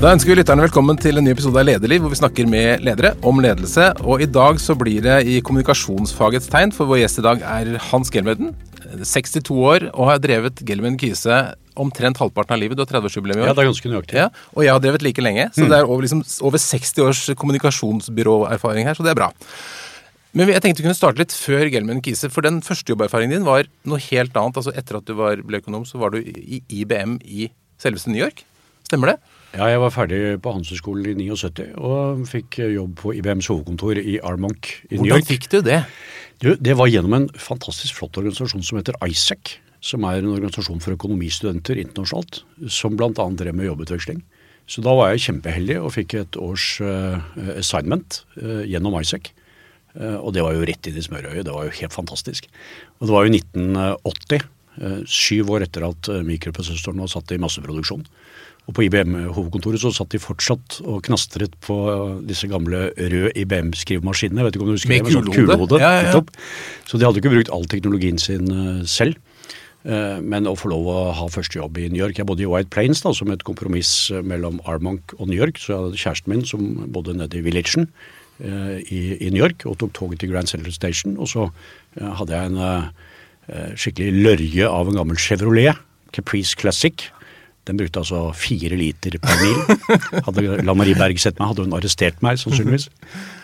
Da ønsker vi lytterne velkommen til en ny episode av Lederliv, hvor vi snakker med ledere om ledelse. Og i dag så blir det i kommunikasjonsfagets tegn, for vår gjest i dag er Hans Gelmøyden. 62 år og har drevet Gelmøyden Kise omtrent halvparten av livet. Du har 30-årsjubileum i år. Ja, det er ganske nøyaktig. Ja, og jeg har drevet like lenge, så det er over, liksom, over 60 års kommunikasjonsbyråerfaring her, så det er bra. Men jeg tenkte vi kunne starte litt før Gelmøyden Kise, for den første jobberfaringen din var noe helt annet. Altså Etter at du var, ble økonom, så var du i IBM i selveste New York. Stemmer det? Ja, jeg var ferdig på Handelshøyskolen i 79 og fikk jobb på IBMs hovedkontor i Armonk i New York. Hvordan fikk du det? Du, det var gjennom en fantastisk flott organisasjon som heter ISEC, som er en organisasjon for økonomistudenter internasjonalt, som bl.a. drev med jobbutveksling. Så da var jeg kjempeheldig og fikk et års uh, assignment uh, gjennom ISEC. Uh, og det var jo rett inn i smørøyet. Det var jo helt fantastisk. Og det var jo 1980, eh, syv år etter at eh, mikroprosessoren var satt i masseproduksjon. Og på IBM-hovedkontoret så satt de fortsatt og knastret på disse gamle røde IBM-skrivemaskinene. Vet ikke om du husker Med det? Med sånn kulehode? Ja, ja, ja. Så de hadde ikke brukt all teknologien sin eh, selv. Eh, Men å få lov å ha første jobb i New York Jeg bodde i White Plains da, som et kompromiss eh, mellom Armonk og New York. Så jeg hadde kjæresten min som bodde nede i Villagen eh, i, i New York og tok toget til Grand Central Station. Og så eh, hadde jeg en eh, skikkelig lørje av en gammel Chevrolet, Caprice Classic. Den brukte altså fire liter per mil. Hadde La Marie Berg sett meg, hadde hun arrestert meg sannsynligvis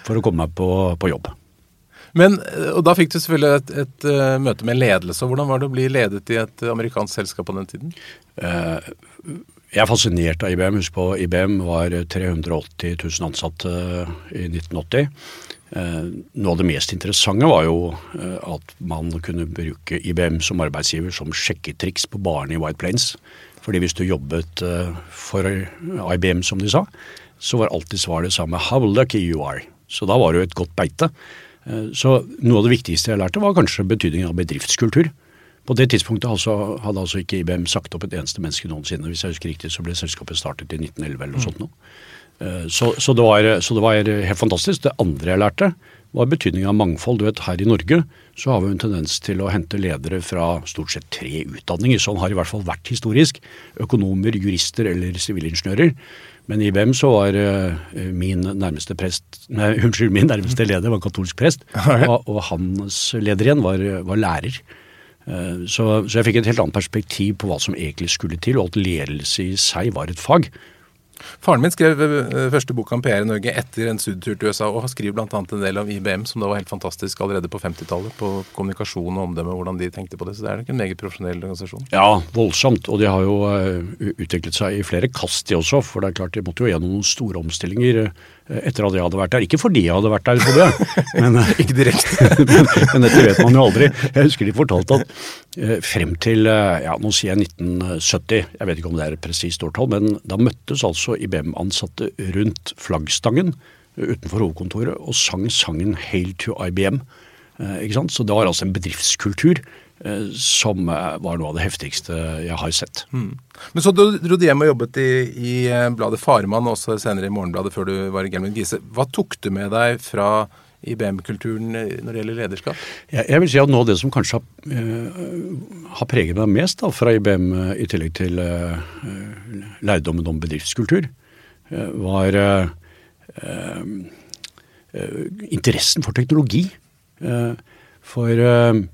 for å komme meg på, på jobb. Men, eh, og Da fikk du selvfølgelig et, et eh, møte med ledelse. og Hvordan var det å bli ledet i et amerikansk selskap på den tiden? Eh, Jeg er fascinert av IBM. Husk på, IBM var 380 000 ansatte i 1980. Eh, Noe av det mest interessante var jo eh, at man kunne bruke IBM som arbeidsgiver som sjekketriks på barene i White Plains. Fordi hvis du jobbet eh, for IBM, som de sa, så var alltid svaret det samme 'how lucky you are'. Så da var det jo et godt beite. Eh, Så noe av det viktigste jeg lærte, var kanskje betydningen av bedriftskultur. På det tidspunktet altså, hadde altså ikke IBM sagt opp et eneste menneske noensinne. Hvis jeg husker riktig, så ble selskapet startet i 1911 eller noe sånt nå. Eh, Så, så, det var, så det var helt fantastisk. Det andre jeg lærte, var betydningen av mangfold. Du vet, Her i Norge så har vi en tendens til å hente ledere fra stort sett tre utdanninger. Sånn har i hvert fall vært historisk. Økonomer, jurister eller sivilingeniører. Men i IBM så var eh, min nærmeste prest, nei, unnskyld, min nærmeste leder var katolsk prest, og, og hans leder igjen var, var lærer. Eh, Så, så jeg fikk et helt annet perspektiv på hva som egentlig skulle til, og at ledelse i seg var et fag. Faren min skrev eh, første bok om PR i Norge etter en studietur til USA, og har skriver bl.a. en del om IBM, som da var helt fantastisk allerede på 50-tallet, på kommunikasjon og omdømme, hvordan de tenkte på det. Så det er nok en meget profesjonell organisasjon. Ja, voldsomt. Og de har jo eh, utviklet seg i flere kast, de også. For det er klart de måtte jo gjennom noen store omstillinger eh, etter at jeg hadde vært der. Ikke fordi jeg hadde vært der, jeg, men, eh, Ikke direkte. men, men dette vet man jo aldri. Jeg husker de fortalte at eh, frem til eh, ja, nå sier jeg 1970, jeg vet ikke om det er et presist årtall, men da møttes altså IBM-ansatte rundt flaggstangen eh, utenfor hovedkontoret og sang sangen 'Hail to IBM'. Eh, ikke sant? Så det var altså en bedriftskultur som eh, var noe av det heftigste jeg har sett. Men så dro dro du hjem og jobbet i, i eh, bladet Faremann, og også senere i Morgenbladet før du var i Gelman Gise. Hva tok du med deg fra IBM-kulturen eh, når det gjelder lederskap? Jeg, jeg vil si at noe av det som kanskje har, uh, har preget meg mest da, fra IBM, uh, i tillegg til eh, eh, lærdommen om bedriftskultur, eh, var eh, eh, eh, interessen for teknologi. Eh, for eh, eh,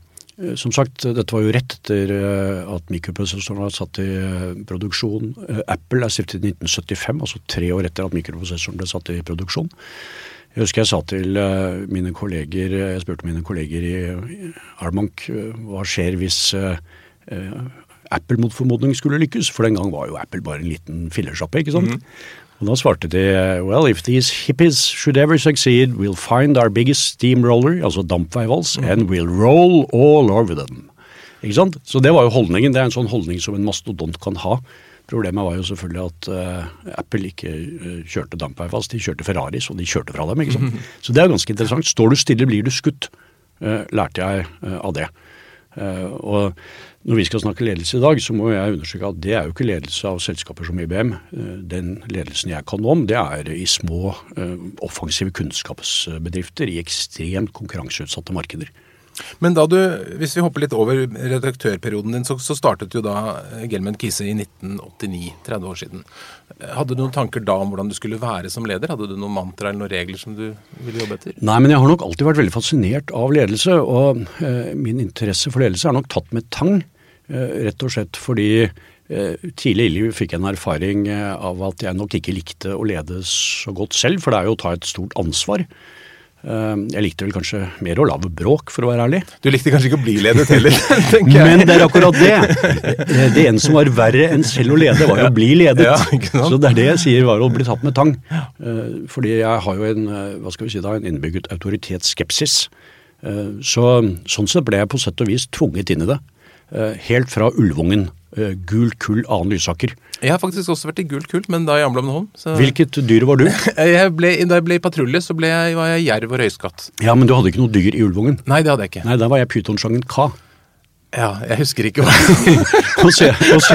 som sagt, dette var jo rett etter eh, at mikroprosessoren var satt i eh, produksjon. Eh, Apple er stiftet i 1975, altså tre år etter at mikroprosessoren ble satt i produksjon. Jeg husker jeg sa til eh, mine kolleger, jeg spurte mine kolleger i Armank eh, hva skjer hvis eh, eh, Apple mot formodning skulle lykkes, for den gang var jo Apple bare en liten fillersjappe, ikke sant? Og da svarte de well, if these hippies should ever succeed, we'll find our biggest steamroller, altså dampveivals, and we'll roll all over them. Ikke sant? Så det var jo holdningen. Det er en sånn holdning som en mastodont kan ha. Problemet var jo selvfølgelig at uh, Apple ikke eh, kjørte dampveivals, de kjørte Ferraris, og de kjørte fra dem. ikke sant? Så det er ganske interessant. Står du stille, blir du skutt, uh, lærte jeg uh, av det. Og når vi skal snakke ledelse i dag, så må jeg understreke at det er jo ikke ledelse av selskaper som IBM. Eh, Den ledelsen jeg kan om, det er i små, eh, offensive kunnskapsbedrifter i ekstremt konkurranseutsatte markeder. Men da du, hvis vi hopper litt over redaktørperioden din, så, så startet jo da eh, Gelman Kise i 1989, 30 år siden. Hadde du noen tanker da om hvordan du skulle være som leder? Hadde du noen mantra eller noen regler som du ville jobbe etter? Nei, men jeg har nok alltid vært veldig fascinert av ledelse, og eh, min interesse for ledelse er nok tatt med tang. Eh, rett og slett fordi eh, tidlig i livet fikk jeg en erfaring eh, av at jeg nok ikke likte å lede så godt selv, for det er jo å ta et stort ansvar. Jeg likte vel kanskje mer å lage bråk, for å være ærlig. Du likte kanskje ikke å bli ledet heller, tenker jeg. Men det er akkurat det. Det ene som var verre enn selv å lede, var jo å bli ledet. Ja? Så det er det jeg sier var å bli tatt med tang. Fordi jeg har jo en, hva skal vi si da, en innbygget autoritetsskepsis. Så sånn sett ble jeg på sett og vis tvunget inn i det. Eh, Helt fra Ulvungen. eh, Gul kull annen Lysaker. Jeg har faktisk også vært i gult kull, men da i Amblom hånd. Så Hvilket dyr var du? jeg ble, da jeg ble i patrulje, så ble jeg, var jeg jerv og røyskatt. Ja, men du hadde ikke noe dyr i Ulvungen. Nei, det hadde jeg ikke. Nei, der var jeg pytonsjangen Ka. Ja, jeg husker ikke hva Og, se, og, se,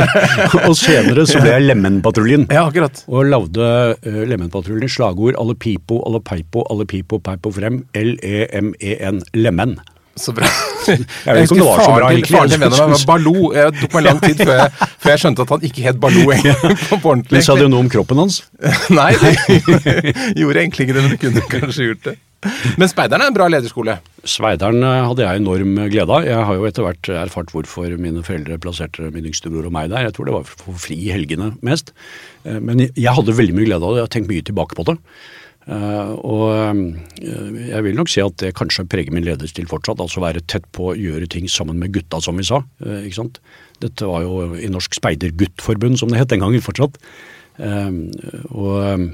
og senere så ble jeg Lemenpatruljen. Ja, akkurat. Og lagde uh, Lemenpatruljen slagord alle pipo, alle peipo, alle pipo, peipo frem. L-E-M-E-N. Lemen. Så bra. Jeg vet ikke om det var så bra, egentlig. faren til vennen min var Baloo. Det tok meg lang tid før jeg, før jeg skjønte at han ikke het Baloo engang. På ordentlig. Men sa det noe om kroppen hans? Nei, det gjorde egentlig ikke det, men du kunne kanskje gjort det. Men speideren er en bra lederskole. Sveideren eh, hadde jeg enorm glede av. Jeg har jo etter hvert erfart hvorfor mine foreldre plasserte min yngste bror og meg der. Jeg tror det var for fri i helgene mest. Eh, Men jeg hadde veldig mye glede av det. Jeg har tenkt mye tilbake på det. Eh, Og eh, jeg vil nok si at det kanskje preger min lederstil fortsatt. Altså være tett på å gjøre ting sammen med gutta, som vi sa. eh, Ikke sant? Dette var jo i Norsk Speiderguttforbund, som det het den gangen fortsatt. Og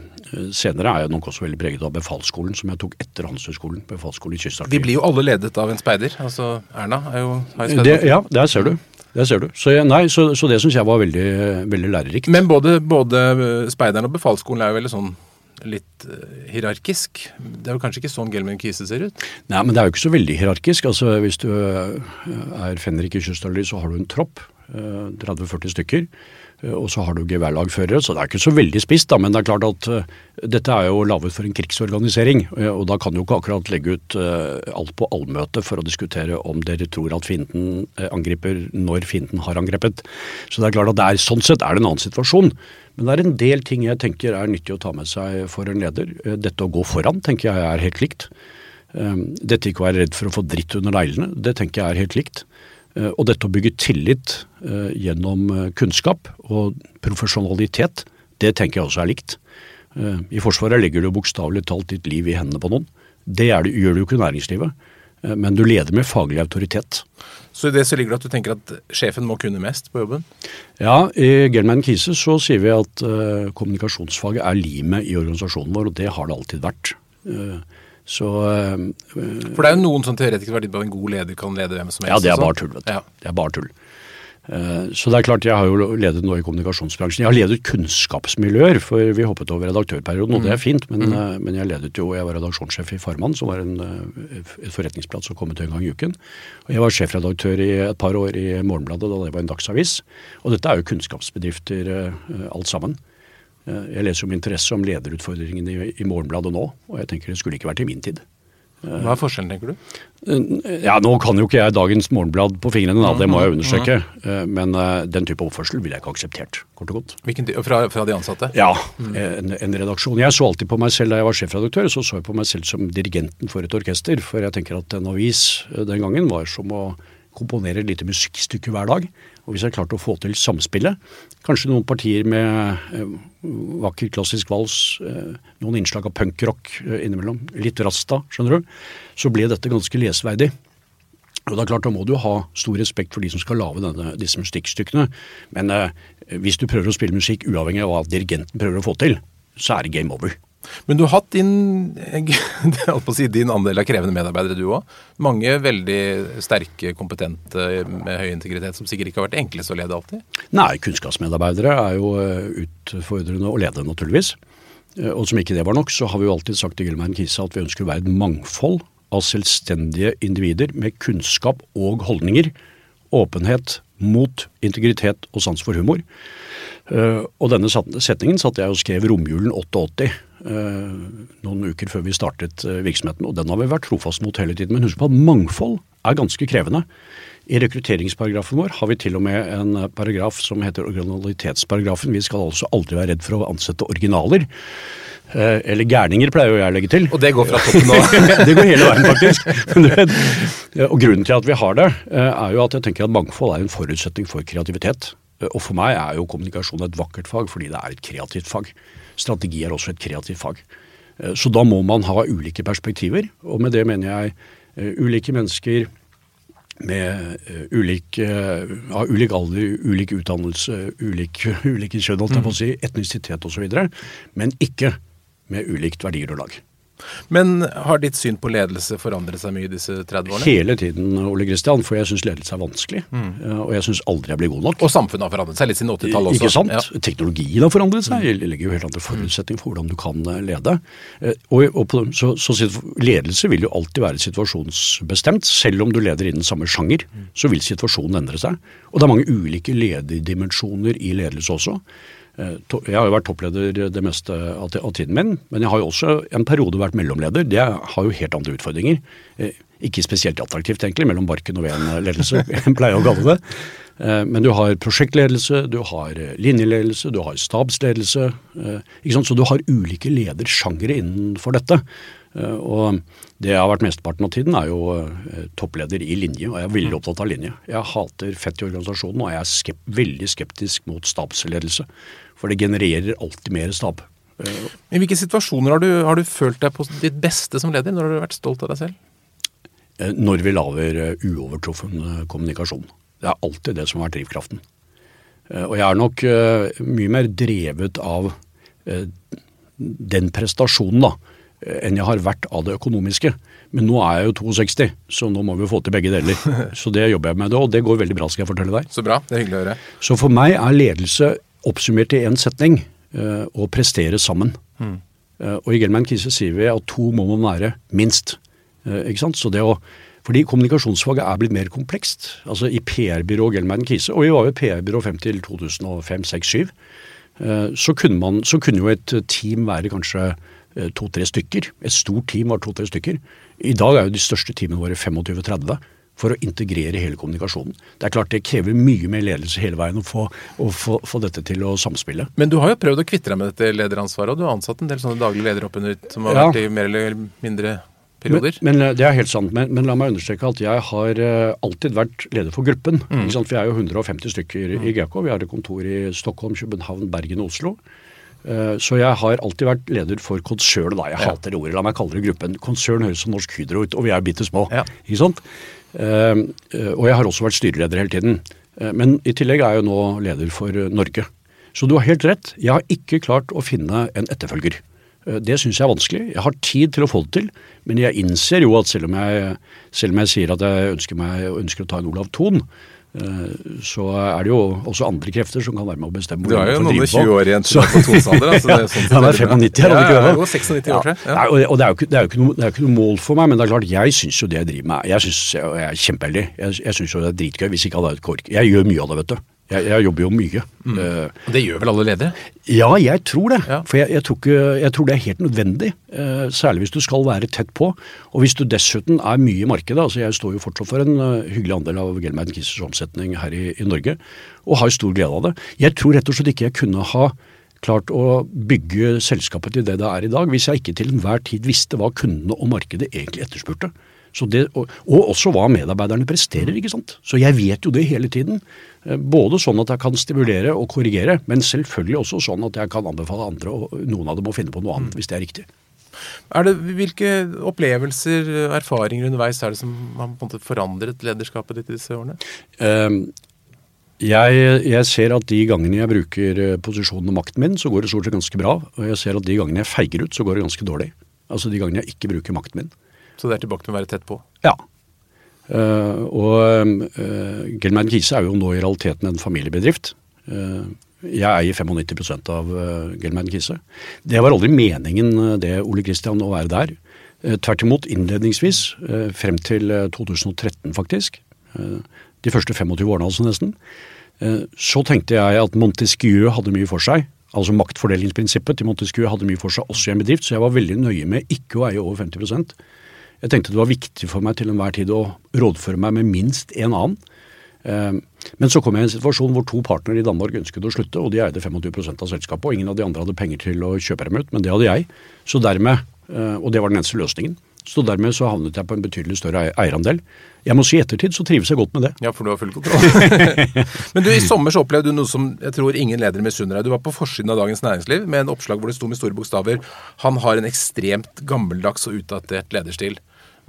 senere er jeg nok også veldig preget av befalsskolen, som jeg tok etter Handelshøyskolen. Befalsskolen i Vi blir jo alle ledet av en speider. Altså, Erna er jo har jo Det, speider. ja, der ser du. Der ser du. Så, jeg, nei, så, så det syns jeg var veldig, veldig lærerikt. Men både, både speideren og befalsskolen er jo veldig sånn litt eh, hierarkisk. Det er jo kanskje ikke sånn Gelman Kise ser ut? Nei, men det er jo ikke så veldig hierarkisk. Altså, Hvis du øh, er fenrik i kystartilleri, så har du en tropp. øh, 30-40 stykker. Øh, Og så har du geværlagførere, så det er ikke så veldig spisst. da, Men det er klart at øh, dette er jo laget for en krigsorganisering. øh, Og da kan du ikke akkurat legge ut alt på allmøte for å diskutere om dere tror at fienden angriper når fienden har angrepet. Så det er klart at det er, sånn sett er det en annen situasjon. Men det er en del ting jeg tenker er nyttig å ta med seg for en leder. Eh, Dette å gå foran tenker jeg er helt likt. Dette ikke å være redd for å få dritt under neglene, det tenker jeg er helt likt. Uh, Og dette å bygge tillit uh, gjennom uh, kunnskap og profesjonalitet, det tenker jeg også er likt. I Forsvaret legger du bokstavelig talt ditt liv i hendene på noen. Det er det, gjør du jo ikke i næringslivet, men du leder med faglig autoritet. Så i det så ligger det at du tenker at sjefen må kunne mest på jobben? Ja, i Gelman Kise så sier vi at kommunikasjonsfaget er limet i organisasjonen vår, og det har det alltid vært. Uh, så uh, For det er jo noen som teoretisk vært på at en god leder kan lede hvem som helst. Ja, det er sånn. bare tull, vet du. Ja. Det er bare tull. Uh, Så det er klart, jeg har jo ledet nå i kommunikasjonsbransjen. Jeg har ledet kunnskapsmiljøer, for vi hoppet over redaktørperioden, og det er fint. Men, eh, men jeg ledet jo, jeg var redaksjonssjef i Farmann, som var en, et forretningsblad som kom ut en gang i uken. Og jeg var sjefredaktør i et par år i Morgenbladet, da det var en dagsavis. Og dette er jo kunnskapsbedrifter alt sammen. Eh, Jeg leser med interesse om lederutfordringene i, i Morgenbladet nå, og jeg tenker det skulle ikke vært i min tid. Hva er forskjellen, tenker du? Ja, Nå kan jo ikke jeg dagens Morgenblad på fingrene, da, det må jeg understreke. Eh, Men eh, den type oppførsel ville jeg ikke akseptert, kort og godt. Hvilken, fra, fra de ansatte? Ja, en, en redaksjon. Jeg så alltid på meg selv da jeg var sjefredaktør, så så jeg på meg selv som dirigenten for et orkester. For jeg tenker at en avis eh, den gangen var som å komponere et lite musikkstykke hver dag. Og hvis jeg klarte å få til samspillet, kanskje noen partier med eh, vakker klassisk vals, eh, noen innslag av punkrock eh, innimellom, litt rasta, skjønner du, så ble dette ganske lesverdig. Og det er klart, Da må du ha stor respekt for de som skal lage disse musikkstykkene. Men eh, hvis du prøver å spille musikk uavhengig av hva dirigenten prøver å få til, så er det game over. Men du har hatt din, si, din andel av krevende medarbeidere, du òg. Mange veldig sterke, kompetente, med høy integritet, som sikkert ikke har vært enklest å lede alltid. Nei, kunnskapsmedarbeidere er jo eh, utfordrende å lede, naturligvis. Eh, Og som ikke det var nok, så har vi jo alltid sagt til Gilman Kisa at vi ønsker å være et mangfold av selvstendige individer med kunnskap og holdninger, åpenhet, mot, integritet og sans for humor. Uh, og denne setningen satt jeg og skrev romjulen 88, uh, noen uker før vi startet uh, virksomheten. Og den har vi vært trofast mot hele tiden. Men husk på at mangfold er ganske krevende. I rekrutteringsparagrafen vår har vi til og med en paragraf som heter originalitetsparagrafen. Vi skal altså aldri være redd for å ansette originaler. Eller gærninger, pleier jeg å legge til. Og det går fra toppen nå? det går hele veien, faktisk. og grunnen til at vi har det, er jo at jeg tenker at mangfold er en forutsetning for kreativitet. Og for meg er jo kommunikasjon et vakkert fag fordi det er et kreativt fag. Strategi er også et kreativt fag. Eh, så da må man ha ulike perspektiver, og med det mener jeg uh, ulike mennesker med ulik, ja, ulik alder, ulik utdannelse, ulik, ulike kjønn, holdt jeg på å si, etnisitet osv., men ikke med ulikt verdigrunnlag. Men har ditt syn på ledelse forandret seg mye i disse 30 årene? Hele tiden, Ole Kristian, for jeg syns ledelse er vanskelig. Mm. Og jeg syns aldri jeg blir god nok. Og samfunnet har forandret seg litt siden 80-tallet også. Ikke sant. Ja. Teknologien har forandret seg. Det legger jo helt andre forutsetninger for hvordan du kan eh, lede. Eh, og, og på, så, så, ledelse vil jo alltid være situasjonsbestemt. Selv om du leder innen samme sjanger, så vil situasjonen endre seg. Og det er mange ulike lederdimensjoner i ledelse også. Eh, jeg har jo vært toppleder det meste av tiden min, men jeg har jo også en periode vært mellomleder. Det har jo helt andre utfordringer. Eh, ikke spesielt attraktivt, egentlig, mellom barken og veden-ledelse, jeg å kalle det. Eh, men du har prosjektledelse, du har linjeledelse, du har stabsledelse. Så du har ulike ledersjangere innenfor dette. Og det jeg har vært mesteparten av tiden, er jo toppleder i linje, og jeg er veldig opptatt av linje. Jeg hater fett i organisasjonen, og jeg er skep veldig skeptisk mot stabsledelse. For det genererer alltid mer stab. I hvilke situasjoner har du, har du, følt deg på ditt beste som leder? Når har du vært stolt av deg selv? Eh, når vi lager eh, uovertruffen eh, kommunikasjon. Det er alltid det som har vært drivkraften. Og jeg er nok mye mer drevet av den prestasjonen da, enn jeg har vært av det økonomiske. Men nå er jeg jo 62, så nå må vi få til begge deler. Så det jobber jeg med, og det går veldig bra, skal jeg fortelle deg. Så bra, det er hyggelig å høre. Så for meg er ledelse oppsummert i én setning uh, å prestere sammen. Mm. Uh, og i Gelman Kise sier vi at to må man være, minst. Ikke sant? Så det å, fordi kommunikasjonsfaget er blitt mer komplekst. Altså I PR-byrå Gelman Kise, og vi var jo PR-byrå frem til 2005-2006-2007, så, så kunne jo et team være kanskje to-tre stykker. Et stort team var to-tre stykker. I dag er jo de største teamene våre 25-30 for å integrere hele kommunikasjonen. Det er klart det krever mye mer ledelse hele veien å få, å få, få dette til å samspille. Men du har jo prøvd å kvitte deg med dette lederansvaret, og du har ansatt en del sånne daglige ledere opp under som har ja. vært i mer eller mindre perioder. Men, men Det er helt sant, men, men, la meg understreke at jeg har uh, alltid vært leder for gruppen. Mm. Vi er jo 150 stykker mm. i GK. Vi har et kontor i Stockholm, København, Bergen og Oslo. Uh, så jeg har alltid vært leder for konsernet, da. Jeg ja. hater det ordet, la meg kalle det gruppen. Konsern høres som Norsk Hydro ut, og vi er bitte små. Ja. Ikke sant? Eh, og jeg har også vært styreleder hele tiden. Eh, men i tillegg er jeg jo nå leder for eh, Norge. Så du har helt rett. Jeg har ikke klart å finne en etterfølger. Det syns jeg er vanskelig. Jeg har tid til å få det til, men jeg innser jo at selv om jeg, selv om jeg sier at jeg ønsker, meg, ønsker å ta en Olav Thon, Eh, så er det jo også andre krefter som kan være med å bestemme. Du er jo noen og 20 år igjen til på Tonsalder. Altså ja, sånn han er 95, er ja? Jo, 96 år, tror jeg. Og det er, jo ikke, noe, det er ikke noe mål for meg, men det er klart, jeg syns jo det jeg driver med Jeg, synes, jeg er kjempeheldig. Jeg, jeg syns jo det er dritgøy hvis ikke alle er et kork. Jeg gjør mye av det, vet du. Jeg, jeg, jobber jo mye. Mm. Uh, det gjør vel alle ledere? Ja, jeg tror det. Ja. For jeg, jeg, tror ikke, jeg, tror det er helt nødvendig. Uh, særlig hvis du skal være tett på. Og hvis du dessuten er mye i markedet. altså Jeg står jo fortsatt for en uh, hyggelig andel av Gelmeid Kissers omsetning her i, i, Norge, og har stor glede av det. Jeg tror rett og slett ikke jeg kunne ha klart å bygge selskapet til det det er i dag, hvis jeg ikke til enhver tid visste hva kundene og markedet egentlig etterspurte. Det, og, og, også hva medarbeiderne presterer. ikke sant? Så jeg vet jo det hele tiden. Eh, både sånn at jeg kan stimulere og korrigere, men selvfølgelig også sånn at jeg kan anbefale andre, og noen av dem må finne på noe annet hvis det er riktig. Er det, hvilke opplevelser, erfaringer underveis er det som har på en måte forandret lederskapet ditt i disse årene? Um, jeg, jeg, ser at de gangene jeg bruker eh, posisjonen og makten min, så går det stort sett ganske bra. Og jeg ser at de gangene jeg feiger ut, så går det ganske dårlig. Altså de gangene jeg ikke bruker makten min. Så det er tilbake til å være tett på? Ja. Uh, og uh, Gelman Kise er jo nå i realiteten en familiebedrift. Uh, jeg eier 95 av Gelman Kise. Det var aldri meningen, det, Ole Kristian, å være der. Tvert imot, innledningsvis, frem til 2013 faktisk. De første 25 årene altså nesten. Så tenkte jeg at Montesquieu hadde mye for seg. Altså maktfordelingsprinsippet til Montesquieu hadde mye for seg også i en bedrift, så jeg var veldig nøye med ikke å eie over 50 Jeg tenkte det var viktig for meg til enhver tid å rådføre meg med minst en annen. Men så kom jeg i en situasjon hvor to partnere i Danmark ønsket å slutte, og de eide 25% av selskapet, og ingen av de andre hadde penger til å kjøpe dem ut, men det hadde jeg. Så dermed, Og det var den eneste løsningen. Så dermed så havnet jeg på en betydelig større eierandel. Jeg må si i ettertid så trives jeg godt med det. Ja, for du har full kontroll. Men du, i sommer så opplevde du noe som jeg tror ingen ledere misunner deg. Du var på forsiden av Dagens Næringsliv med en oppslag hvor det sto med store bokstaver Han har en ekstremt gammeldags og utdatert lederstil.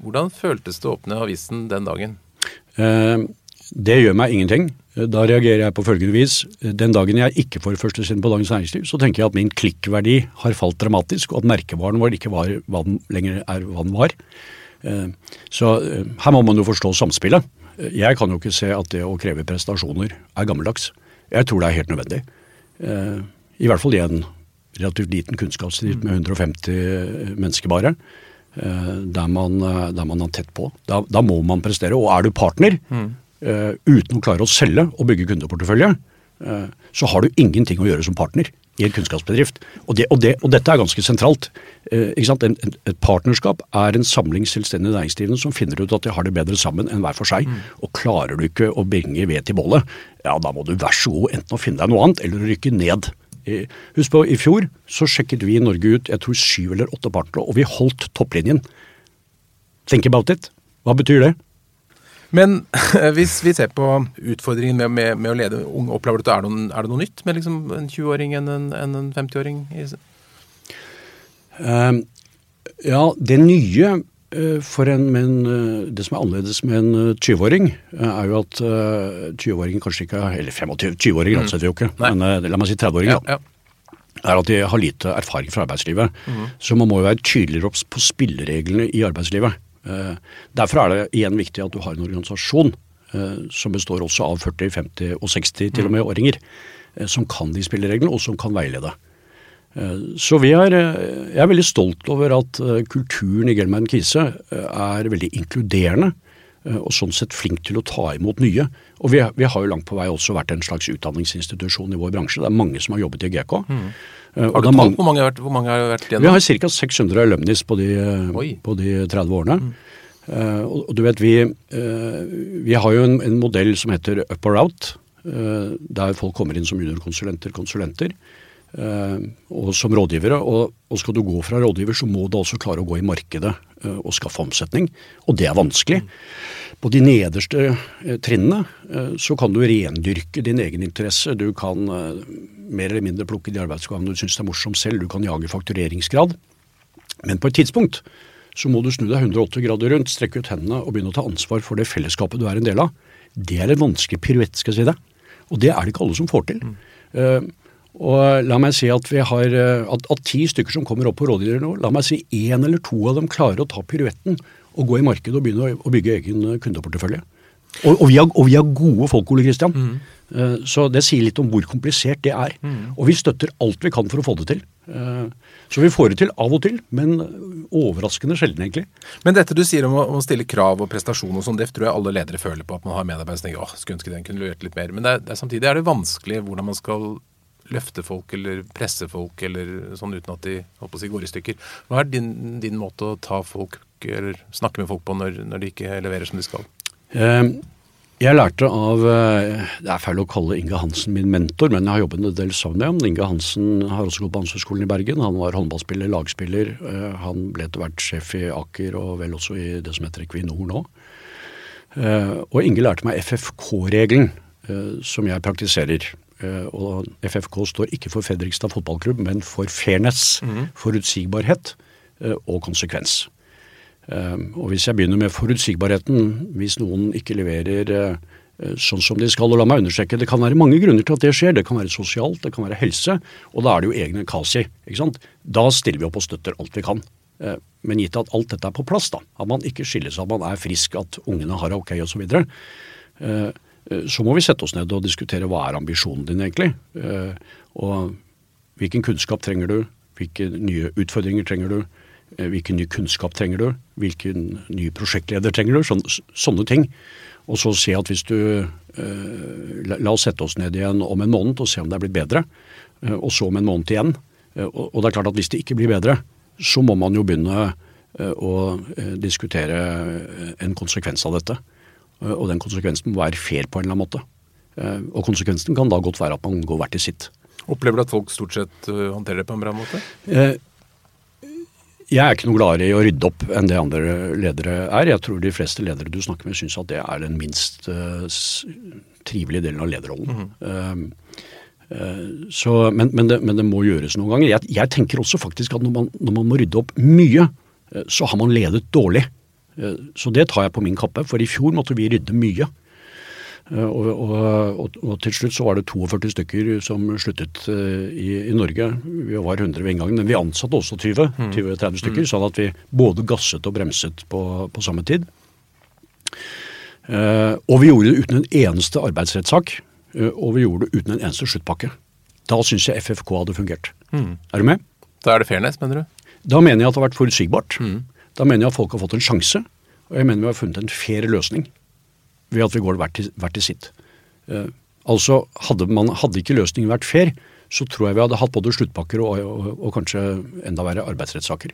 Hvordan føltes det å åpne avisen den dagen? Eh, det gjør meg ingenting. Da reagerer jeg på følgende vis. Den dagen jeg ikke får førstesiden på Dagens Næringsliv, så tenker jeg at min klikkverdi har falt dramatisk, og at merkevaren vår ikke var hva den lenger er hva den var. Eh, så eh, her må man jo forstå samspillet. Jeg kan jo ikke se at det å kreve prestasjoner er gammeldags. Jeg tror det er helt nødvendig. Eh, I hvert fall i en relativt liten kunnskapsdrift med 150 mennesker bare. Der man, der man er tett på. Da, da, må man prestere. Og er du partner, mm uh, uten å klare å selge og bygge kundeportefølje, så har du ingenting å gjøre som partner i en kunnskapsbedrift. Og, det, og, det, og dette er ganske sentralt. En, en, et partnerskap er en samling selvstendig næringsdrivende som finner ut at de har det bedre sammen enn hver for seg. Mm. Og klarer du ikke å bringe ved til bålet, ja da må du vær så god enten å finne deg noe annet eller å rykke ned. Husk på, i fjor så sjekket vi i Norge ut jeg tror syv eller åtte partnere, og vi holdt topplinjen. Think about it. Hva betyr det? Men hvis vi ser på utfordringen med, med, med å lede unge, opplever du at er, noen, er det noe nytt med liksom en 20-åring enn en, en 50-åring? Uh, ehm, ja, det nye for en, men, uh, det som er annerledes med en 20-åring, eh, er jo at 20-åringen kanskje ikke Eller 25 20-åringer mm. ansetter jo ikke, Nei. men la meg si 30-åringer. Ja, ja er at de har lite erfaring fra arbeidslivet. Mm. Så man må jo være tydeligere på spillereglene i arbeidslivet. Eh, derfor er det igjen viktig at du har en organisasjon eh, som består også av 40, 50 og 60 til og med åringer, eh, som kan de spillereglene, og som kan veilede. Så vi er, jeg er veldig stolt over at kulturen i Gelman Kise er veldig inkluderende. Og sånn sett flink til å ta imot nye. Og vi, vi, har jo langt på vei også vært en slags utdanningsinstitusjon i vår bransje. Det er mange som har jobbet i GK. Mm. Har du mange, hvor, mange har vært, hvor mange har vært igjen? Vi har ca. 600 alumnis på de, på de 30 årene. Mm. Uh, og, du vet, vi, uh, vi har jo en, en, modell som heter Up or Out. Uh, der folk kommer inn som juniorkonsulenter, konsulenter. Og som rådgivere. Og, og, skal du gå fra rådgiver, så må du altså klare å gå i markedet og skaffe omsetning. Og det er vanskelig. På de nederste trinnene så kan du rendyrke din egen interesse. Du kan mer eller mindre plukke de arbeidsoppgavene du syns er morsomt selv. Du kan jage faktureringsgrad. Men på et tidspunkt så må du snu deg 180 grader rundt, strekke ut hendene og begynne å ta ansvar for det fellesskapet du er en del av. Det er en vanskelig piruett, skal jeg si det. Og det er det ikke alle som får til. Mm. Og la meg si at vi har uh, at, at, ti stykker som kommer opp på rådgiver nå, la meg si én eller to av dem klarer å ta piruetten og gå i markedet og begynne å, bygge egen kundeportefølje. Og, og, vi har, og, vi har, gode folk, Ole Kristian. Mm. Uh, så det sier litt om hvor komplisert det er. Mm. Og vi støtter alt vi kan for å få det til. Så vi får det til av og til, men overraskende sjelden, egentlig. Men dette du sier om å stille krav og prestasjon og sånn, det tror jeg alle ledere føler på. At man har medarbeidere som tenker åh, skulle ønske den kunne levert litt mer. Men det er, det er, samtidig er det vanskelig hvordan man skal løfte folk eller presse folk eller sånn uten at de si, går i stykker. Hva er din, din, måte å ta folk eller snakke med folk på når, når de ikke leverer som de skal? Um, jeg lærte av eh, Det er feil å kalle Inge Hansen min mentor, men jeg har jobbet en del sammen med ham. Inge Hansen har også gått på Handelshøyskolen i Bergen. Han var håndballspiller, lagspiller. Eh, han ble etter hvert sjef i Aker og vel også i det som heter Equinor nå. Eh, og Inge lærte meg FFK-regelen, som jeg praktiserer. Og FFK står ikke for Fredrikstad fotballklubb, men for fairness, mm. forutsigbarhet og konsekvens. Ehm, og hvis jeg begynner med forutsigbarheten, hvis noen ikke leverer eh, sånn som de skal, og la meg understreke, det kan være mange grunner til at det skjer. Det kan være sosialt, det kan være helse, og da er det jo egne kasi. ikke sant? Da stiller vi opp og støtter alt vi kan. Men gitt at alt dette er på plass, da, at man ikke skilles, at man er frisk, at ungene har det ok osv., ehm, så må vi sette oss ned og diskutere hva er ambisjonen din egentlig. Og hvilken kunnskap trenger du, hvilke nye utfordringer trenger du, Eh, hvilken ny kunnskap trenger du? Hvilken ny prosjektleder trenger du? Sånne, sånne ting. og så se at hvis du eh, la, oss sette oss ned igjen om en måned og se om det er blitt bedre, eh, og så om en måned igjen. Eh, og, det er klart at hvis det ikke blir bedre, så må man jo begynne eh, å eh, diskutere eh, en konsekvens av dette. Eh, Og den konsekvensen må være fair på en eller annen måte. Eh, Og konsekvensen kan da godt være at man går hvert til sitt. Opplever du at folk stort sett uh, håndterer det på en bra måte? Eh, Jeg er ikke noe gladere i å rydde opp enn det andre ledere er. Jeg tror de fleste ledere du snakker med syns at det er den minst eh, trivelige delen av lederrollen. Mm. eh, så, men, men, det, men det må gjøres noen ganger. Jeg, jeg tenker også faktisk at når man, når man må rydde opp mye, eh, så har man ledet dårlig. Eh, Så det tar jeg på min kappe, for i fjor måtte vi rydde mye. Eh, Og, og, og, til slutt så var det 42 stykker som sluttet eh, i, i Norge. Vi var 100 ved inngangen, men vi ansatte også 20, 20-30 stykker, sånn at vi både gasset og bremset på, på samme tid. Og vi gjorde det uten en eneste arbeidsrettssak, og vi gjorde det uten en eneste sluttpakke. Da syns jeg FFK hadde fungert. Er du med? Da er det fairness, mener du? Da mener jeg at det har vært forutsigbart. Da mener jeg at folk har fått en sjanse. Og jeg mener vi har funnet en fair løsning ved at vi går hvert til, hvert til sitt. Eh, altså, hadde, man, hadde ikke løsningen vært fair, så tror jeg vi hadde hatt både sluttpakker og, og, og kanskje enda verre arbeidsrettssaker.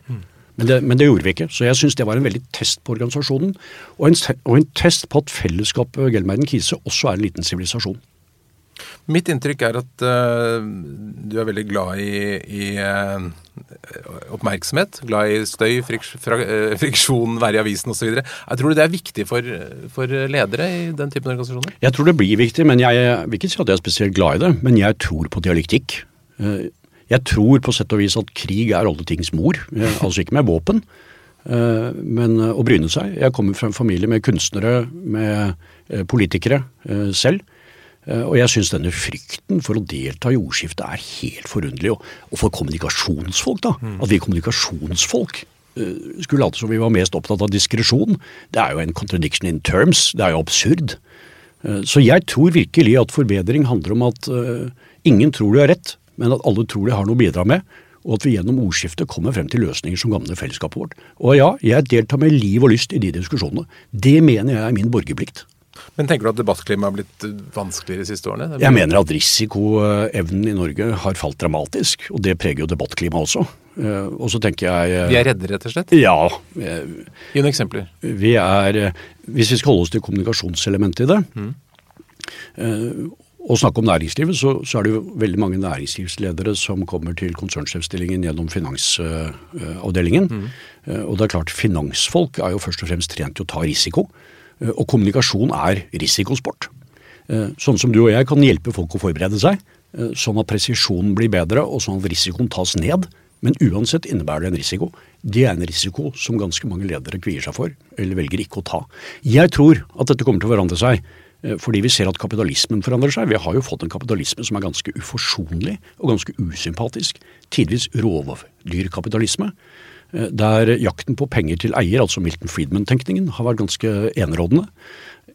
Men, det, men det gjorde vi ikke. Så jeg syns det var en veldig test på organisasjonen. Og en, og en test på at fellesskapet Gelmeiden Kise også er en liten sivilisasjon. Mitt inntrykk er at uh, du er veldig glad i, i uh, oppmerksomhet. Glad i støy, friks, øh, friksjon, være i avisen osv. Tror du det er viktig for, for ledere i den typen organisasjoner? Jeg tror det blir viktig, men jeg vil ikke si at jeg er spesielt glad i det. Men jeg tror på dialektikk. Eh, Jeg tror på sett og vis at krig er alle tings mor. Eh, Altså ikke med våpen, eh, men eh, å bryne seg. Jeg kommer fra en familie med kunstnere, med eh, politikere eh, selv. Eh, Og jeg syns denne frykten for å delta i ordskiftet er helt forunderlig. Og, for kommunikasjonsfolk, da. At vi kommunikasjonsfolk eh, skulle late som vi var mest opptatt av diskresjon. Det er jo en contradiction in terms. Det er jo absurd. Eh, Så jeg tror virkelig at forbedring handler om at ingen tror de har rett, men at alle tror de har noe å bidra med. Og at vi gjennom ordskiftet kommer frem til løsninger som gagner fellesskapet vårt. Og ja, jeg deltar med liv og lyst i de diskusjonene. Det mener jeg er min borgerplikt. Men tenker du at debattklimaet har blitt øh, vanskeligere de siste årene? Jeg mener at risikoevnen i Norge har falt dramatisk, og det preger jo debattklimaet også. Eh, Og så tenker jeg eh, Vi er redde, rett og slett? Ja. eh, Gi noen eksempler. Vi er, eh, hvis vi skal holde oss til kommunikasjonselementet i det, mm. og snakke om næringslivet, så, så er det jo veldig mange næringslivsledere som kommer til konsernsjefstillingen gjennom finansavdelingen. Mm. Og det er klart, finansfolk er jo først og fremst trent til å ta risiko. Eh, Og kommunikasjon er risikosport. Eh, Sånn som du og jeg kan hjelpe folk å forberede seg, eh, sånn at presisjonen blir bedre og sånn at risikoen tas ned. Men uansett innebærer det en risiko. Det er en risiko som ganske mange ledere kvier seg for, eller velger ikke å ta. Jeg tror at dette kommer til å forandre seg, fordi vi ser at kapitalismen forandrer seg. Vi har jo fått en kapitalisme som er ganske uforsonlig og ganske usympatisk. Tidvis rovdyrkapitalisme. Eh, Der jakten på penger til eier, altså Milton Friedman-tenkningen, har vært ganske enerådende.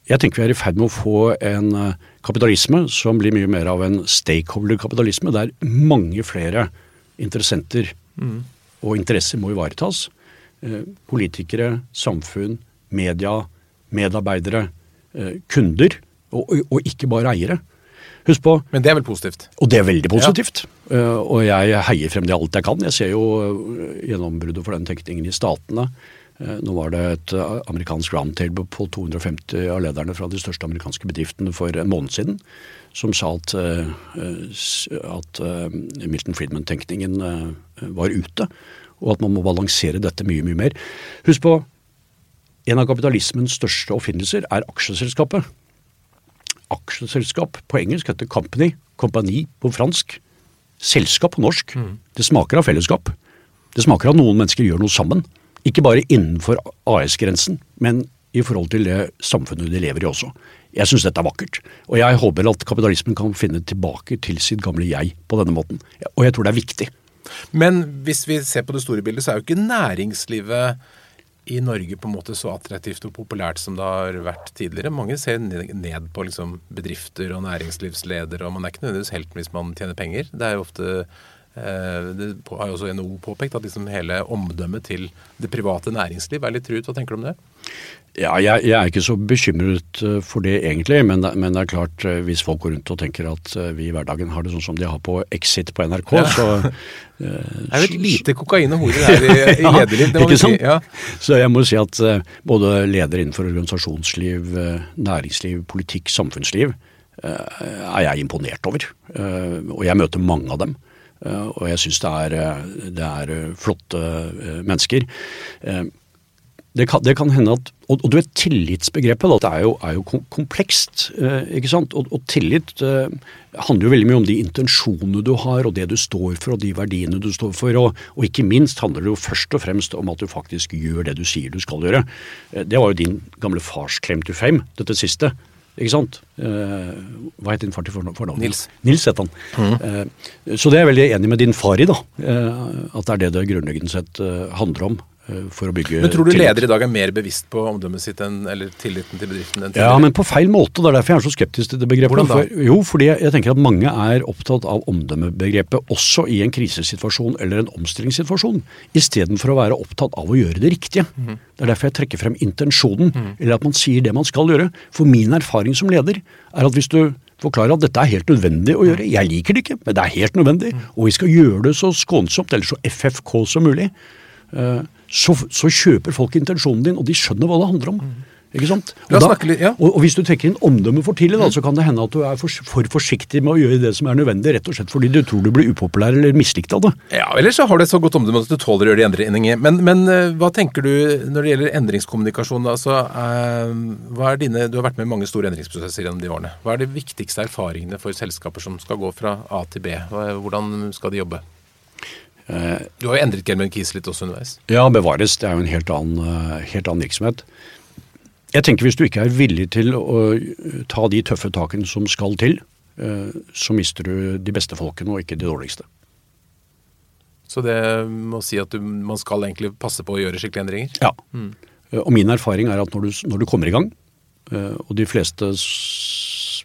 Jeg tenker vi er i ferd med å få en eh, kapitalisme som blir mye mer av en stakeholder-kapitalisme, der mange flere interessenter og interesser må ivaretas. Eh, Politikere, samfunn, media, medarbeidere, kunder, og, og- og ikke bare eiere. Husk på, Men det er vel positivt? og det er veldig positivt. Eh, Og jeg heier frem det alt jeg kan. Jeg ser jo eh, gjennombruddet for den tenkningen i Statene. Eh, Nå var det et amerikansk roundtable på 250 av lederne fra de største amerikanske bedriftene for en måned siden, som sa at, at Milton Friedman-tenkningen var ute, og at man må balansere dette mye, mye mer. Husk på, en av kapitalismens største oppfinnelser er aksjeselskapet aksjeselskap på engelsk heter company, kompani på fransk, selskap på norsk. Det smaker av fellesskap. Det smaker av noen mennesker gjør noe sammen. Ikke bare innenfor AS-grensen, men i forhold til det samfunnet de lever i også. Jeg syns dette er vakkert, og jeg håper at kapitalismen kan finne tilbake til sitt gamle jeg på denne måten. Og jeg tror det er viktig. Men hvis vi ser på det store bildet, så er jo ikke næringslivet i Norge på en måte så attraktivt og populært som det har vært tidligere. Mange ser ned på liksom bedrifter og næringslivsledere, og man er ikke nødvendigvis helten hvis man tjener penger. Det er jo ofte eh, Det har jo også NHO påpekt, at liksom hele omdømmet til det private næringsliv er litt truet. Hva tenker du om det? Ja, jeg, jeg, er ikke så bekymret eh, for det egentlig, men, men, det er klart eh, hvis folk går rundt og tenker at eh, vi i hverdagen har det sånn som de har på Exit på NRK, ja. så Det er jo et lite kokain og horer der i, i lederliv, det må vi si. Ja. Så jeg må si at både leder innenfor organisasjonsliv, næringsliv, politikk, samfunnsliv er jeg imponert over. Og jeg møter mange av dem. Og jeg syns det, det, er flotte mennesker det kan, det kan, hende at Og, og du vet, tillitsbegrepet da, det er jo, er jo komplekst. Eh, ikke sant? Og, og tillit eh, handler jo veldig mye om de intensjonene du har, og det du står for, og de verdiene du står for. Og, og, ikke minst handler det jo først og fremst om at du faktisk gjør det du sier du skal gjøre. Eh, det var jo din gamle fars claim to fame, dette siste. Ikke sant? Eh, hva het din far til fornavn? Nils. Nils het han. Mm. Eh, så det er jeg veldig enig med din far i, da. Eh, at det er det det grunnleggende sett handler om. Eh, for å bygge Men Tror du ledere i dag er mer bevisst på omdømmet sitt enn, eller tilliten til bedriften? enn tidligere? Ja, men på feil måte. Det er derfor jeg er så skeptisk til det begrepet. Hvordan da? For, jo, fordi jeg tenker at mange er opptatt av omdømmebegrepet også i en krisesituasjon eller en omstillingssituasjon, istedenfor å være opptatt av å gjøre det riktige. Mm. Det er derfor jeg trekker frem intensjonen, mm. eller at man sier det man skal gjøre. For min erfaring som leder er at hvis du forklarer at dette er helt nødvendig å gjøre. Jeg liker det ikke, men det er helt nødvendig. Mm. Og vi skal gjøre det så skånsomt, eller så FFK som mulig. Så, så, kjøper folk intensjonen din, og de skjønner hva det handler om. Ikke sant? Og, da, og, og, Hvis du trekker inn omdømmet for tidlig, da, så kan det hende at du er for, for, forsiktig med å gjøre det som er nødvendig, rett og slett fordi du tror du blir upopulær eller mislikt av det. Ja, Eller så har du et så godt omdømme at du tåler å gjøre de endringene. Men, men uh, hva tenker du når det gjelder endringskommunikasjon? Altså, eh, hva er dine, du har vært med i mange store endringsprosesser gjennom de årene. Hva er de viktigste erfaringene for selskaper som skal gå fra A til B? Hvordan skal de jobbe? Eh, du har jo endret Gelman Kies litt også underveis? Ja, bevares. Det er jo en helt annen, eh, helt annen, virksomhet. Jeg tenker Hvis du ikke er villig til å ta de tøffe takene som skal til, eh, så mister du de beste folkene og ikke de dårligste. Så det må si at du, man skal egentlig passe på å gjøre skikkelige endringer? Ja. Mm. Og min erfaring er at når du, når du, kommer i gang, og de fleste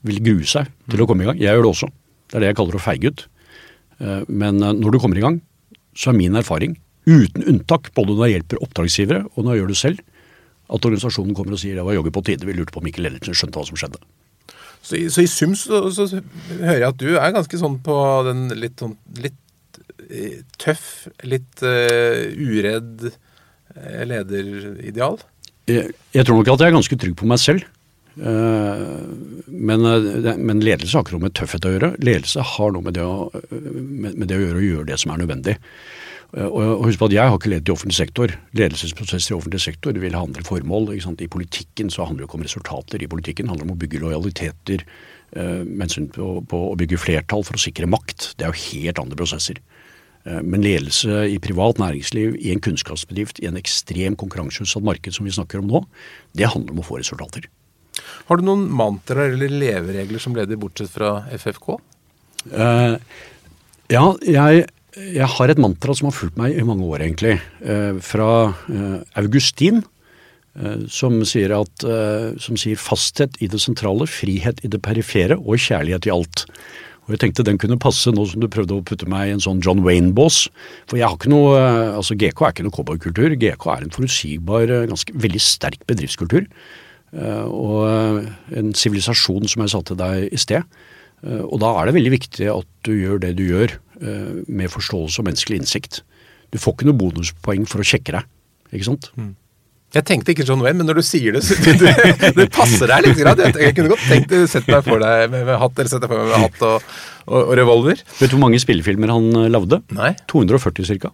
vil grue seg til mm. å komme i gang, jeg gjør det også, det er det jeg kaller å feige ut, men når du kommer i gang, så er min erfaring, uten unntak, både når jeg hjelper oppdragsgivere og når jeg gjør det selv, at organisasjonen kommer og sier det var jogge på tide, vi lurte på om Mikkel Ellertsen skjønte hva som skjedde. Så, så, i sum så, så, hører jeg at du er ganske sånn på den litt, sånn, litt eh, tøff, litt uh, uredd uh, lederideal? Jeg, jeg, tror nok at jeg er ganske trygg på meg selv. Uh, men, men, ledelse har ikke noe med tøffhet å gjøre. Ledelse har noe med det å, med, det å gjøre, å gjøre det som er nødvendig. Eh, og husk på at Jeg har ikke ledet i offentlig sektor. Ledelsesprosesser i offentlig sektor vil ha andre formål. I politikken så handler det ikke om resultater. I politikken handler det om å bygge lojaliteter, med mens på, å bygge flertall for å sikre makt. Det er jo helt andre prosesser. Men ledelse i privat næringsliv, i en kunnskapsbedrift, i en ekstrem konkurranseutsatt marked som vi snakker om nå, det handler om å få resultater. Har du noen mantraer eller leveregler som leder, bortsett fra FFK? ja, jeg jeg har et mantra som har fulgt meg i mange år, egentlig. Uh, fra uh, Augustin, eh, som sier, at, som sier 'fasthet i det sentrale, frihet i det perifere og kjærlighet i alt'. Og jeg tenkte den kunne passe nå som du prøvde å putte meg i en sånn John Wayne-bås. For jeg har ikke noe, altså GK er ikke noe cowboykultur. GK er en forutsigbar, ganske veldig sterk bedriftskultur. Og en sivilisasjon, som jeg sa til deg i sted. Og da er det veldig viktig at du gjør det du gjør Eh, med forståelse og menneskelig innsikt. Du får ikke noe bonuspoeng for å sjekke deg, ikke sant? Mm. Jeg tenkte ikke John Wayne, men når du sier det, så det, det passer deg litt. Jeg, jeg kunne godt tenkt sett meg for deg med, med hatt eller sett deg for meg med hatt og, og, og, revolver. Vet du hvor mange spillefilmer han eh, lagde? Nei. 240 ca.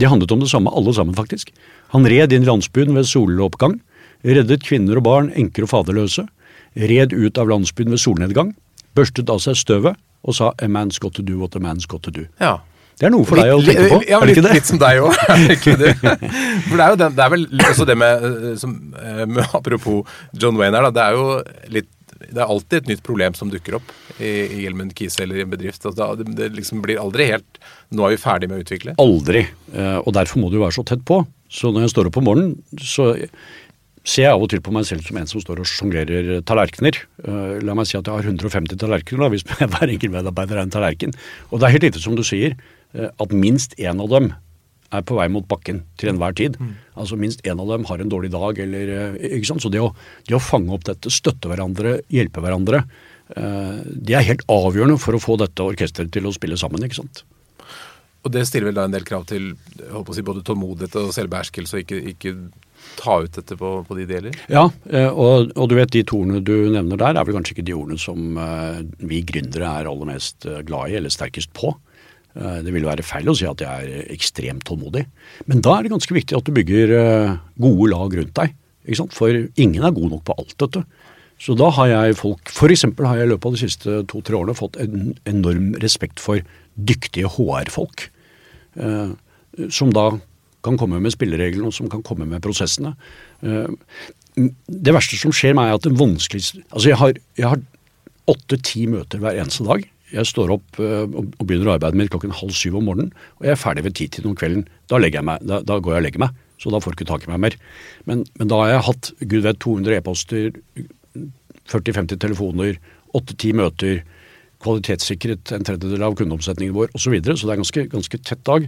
De handlet om det samme, alle sammen faktisk. Han red inn landsbyen ved soloppgang. Reddet kvinner og barn, enker og faderløse. Red ut av landsbyen ved solnedgang. Børstet av seg støvet og sa 'a man's got to do what a man's got to do'. Ja. Det er noe for litt, deg å tenke på? Ja, litt, litt, som deg òg. For det er jo den, det er vel også det med, eh, som, eh, med Apropos John Wayne her, da. Det er jo litt det er alltid et nytt problem som dukker opp i, i Hjelmund Kise eller i en bedrift. Altså, det, det liksom blir aldri helt Nå er vi ferdig med å utvikle. Aldri. Eh, og derfor må du være så tett på. Så når jeg står opp om morgenen, så ser jeg av og til på meg selv som en som står og sjonglerer tallerkener. Uh, la meg si at jeg har 150 tallerkener, da, hvis hver enkelt medarbeider er en tallerken. Og det er helt riktig som du sier, uh, at minst én av dem er på vei mot bakken til enhver tid. Altså Minst én av dem har en dårlig dag. eller, eh, ikke sant? Så det å, det å fange opp dette, støtte hverandre, hjelpe hverandre, uh, det er helt avgjørende for å få dette orkesteret til å spille sammen. ikke sant? Og det stiller vel da en del krav til håper å si, både tålmodighet og selvbeherskelse, og ikke, ikke ta ut dette på, på de det gjelder? Ja, eh, og, og, du vet de to du nevner der, er vel kanskje ikke de ordene som uh, vi gründere er aller mest glad i eller sterkest på. Det ville være feil å si at jeg er ekstremt tålmodig. Men da er det ganske viktig at du bygger gode lag rundt deg. For ingen er god nok på alt dette. Så da har jeg folk F.eks. har jeg i løpet av de siste to-tre årene fått en enorm respekt for dyktige HR-folk. som da kan komme med spillereglene og som kan komme med prosessene. Det verste som skjer meg, er at det vanskeligste Altså, jeg har, åtte-ti møter hver eneste dag. Jeg står opp og begynner arbeidet mitt klokken halv syv om morgenen, og jeg er ferdig ved titiden om kvelden. Da, meg, da, da, går jeg og legger meg, så da får du ikke tak i meg mer. Men, men da har jeg hatt gud vet 200 e-poster, 40-50 telefoner, åtte-ti møter, kvalitetssikret en tredjedel av kundeomsetningen vår osv. Så, videre, så det er ganske, ganske tett dag.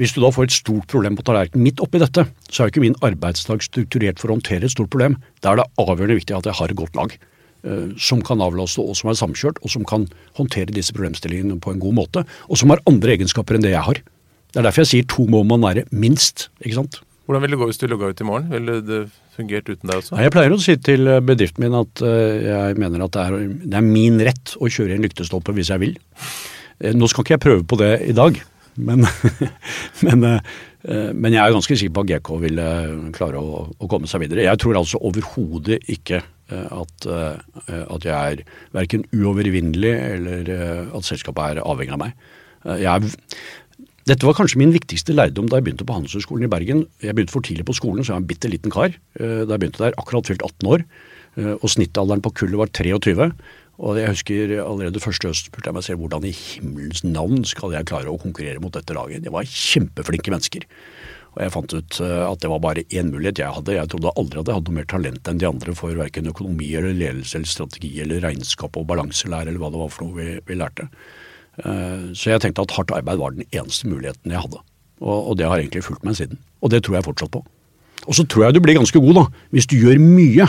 Hvis du da får et stort problem på tallerkenen midt oppi dette, så er jo ikke min arbeidsdag strukturert for å håndtere et stort problem. Da er det avgjørende viktig at jeg har et godt lag uh, som kan avlaste og som er samkjørt, og som kan håndtere disse problemstillingene på en god måte, og som har andre egenskaper enn det jeg har. Det er derfor jeg sier to må man være minst. ikke sant? Hvordan vil det gå hvis du logga ut i morgen? Vil det fungert uten deg også? Jeg pleier å si til bedriften min at jeg mener at det er, det er min rett å kjøre i en lyktestolpe hvis jeg vil. Nå skal ikke jeg prøve på det i dag, men, men, men jeg er ganske sikker på at GK vil klare å, å komme seg videre. Jeg tror altså overhodet ikke at, at, jeg er verken uovervinnelig eller at selskapet er avhengig av meg. Jeg er dette var kanskje min viktigste lærdom da jeg begynte på Handelshøyskolen i Bergen. Jeg begynte for tidlig på skolen, så jeg var en bitte liten kar. Da jeg begynte der, akkurat fylt 18 år. Og snittalderen på kullet var 23. Og jeg husker allerede første høst spurte jeg meg selv hvordan i himmelens navn skal jeg klare å konkurrere mot dette laget. Det var kjempeflinke mennesker. Og jeg fant ut at det var bare én mulighet jeg hadde. Jeg trodde aldri at jeg hadde noe mer talent enn de andre for verken økonomi eller ledelse eller strategi eller regnskap og balanselære eller hva det var for noe vi, vi lærte. Så jeg tenkte at hardt arbeid var den eneste muligheten jeg hadde. Og, det har egentlig fulgt meg siden. Og det tror jeg fortsatt på. Og så tror jeg du blir ganske god, da. Hvis du gjør mye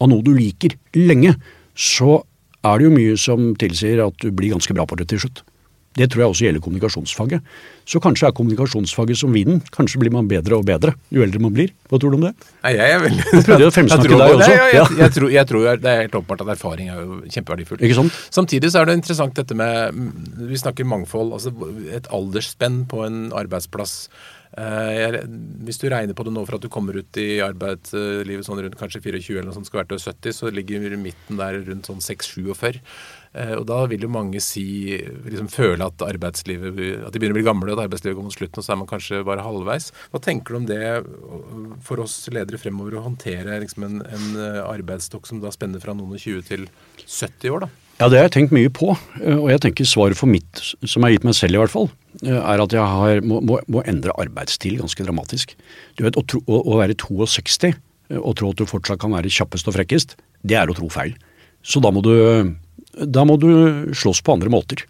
av noe du liker lenge, så er det jo mye som tilsier at du blir ganske bra på det til slutt. Det tror jeg også gjelder kommunikasjonsfaget. Så kanskje er kommunikasjonsfaget som vinen. Kanskje blir man bedre og bedre jo eldre man blir. Hva tror du om det? Nei, jeg er veldig... Prøvde jeg å fremsnakke deg også. Jeg, jeg, jeg, tror, jeg, tror, Det er helt åpenbart at erfaring er jo kjempeverdifull. Ikke sant? Samtidig så er det interessant dette med Vi snakker mangfold. altså Et aldersspenn på en arbeidsplass. Hvis du regner på det nå for at du kommer ut i arbeidslivet sånn rundt kanskje 24 eller noe sånt, skal være til 70, så ligger midten der rundt sånn 6-47. Og da vil jo mange si, liksom føle at arbeidslivet, at de begynner å bli gamle, og at arbeidslivet går mot slutten, og så er man kanskje bare halvveis. Hva tenker du om det for oss ledere fremover, å håndtere liksom en, en arbeidsstokk som da spenner fra noen og 20 til 70 år, da? Ja, det har jeg tenkt mye på. Og jeg tenker svaret for mitt, som jeg har gitt meg selv i hvert fall, er at jeg har, må, må, må, endre arbeidsstil ganske dramatisk. Du vet, å, tro, å, å, være 62 og tro at du fortsatt kan være kjappest og frekkest, det er å tro feil. Så da må du, da må du slåss på andre måter.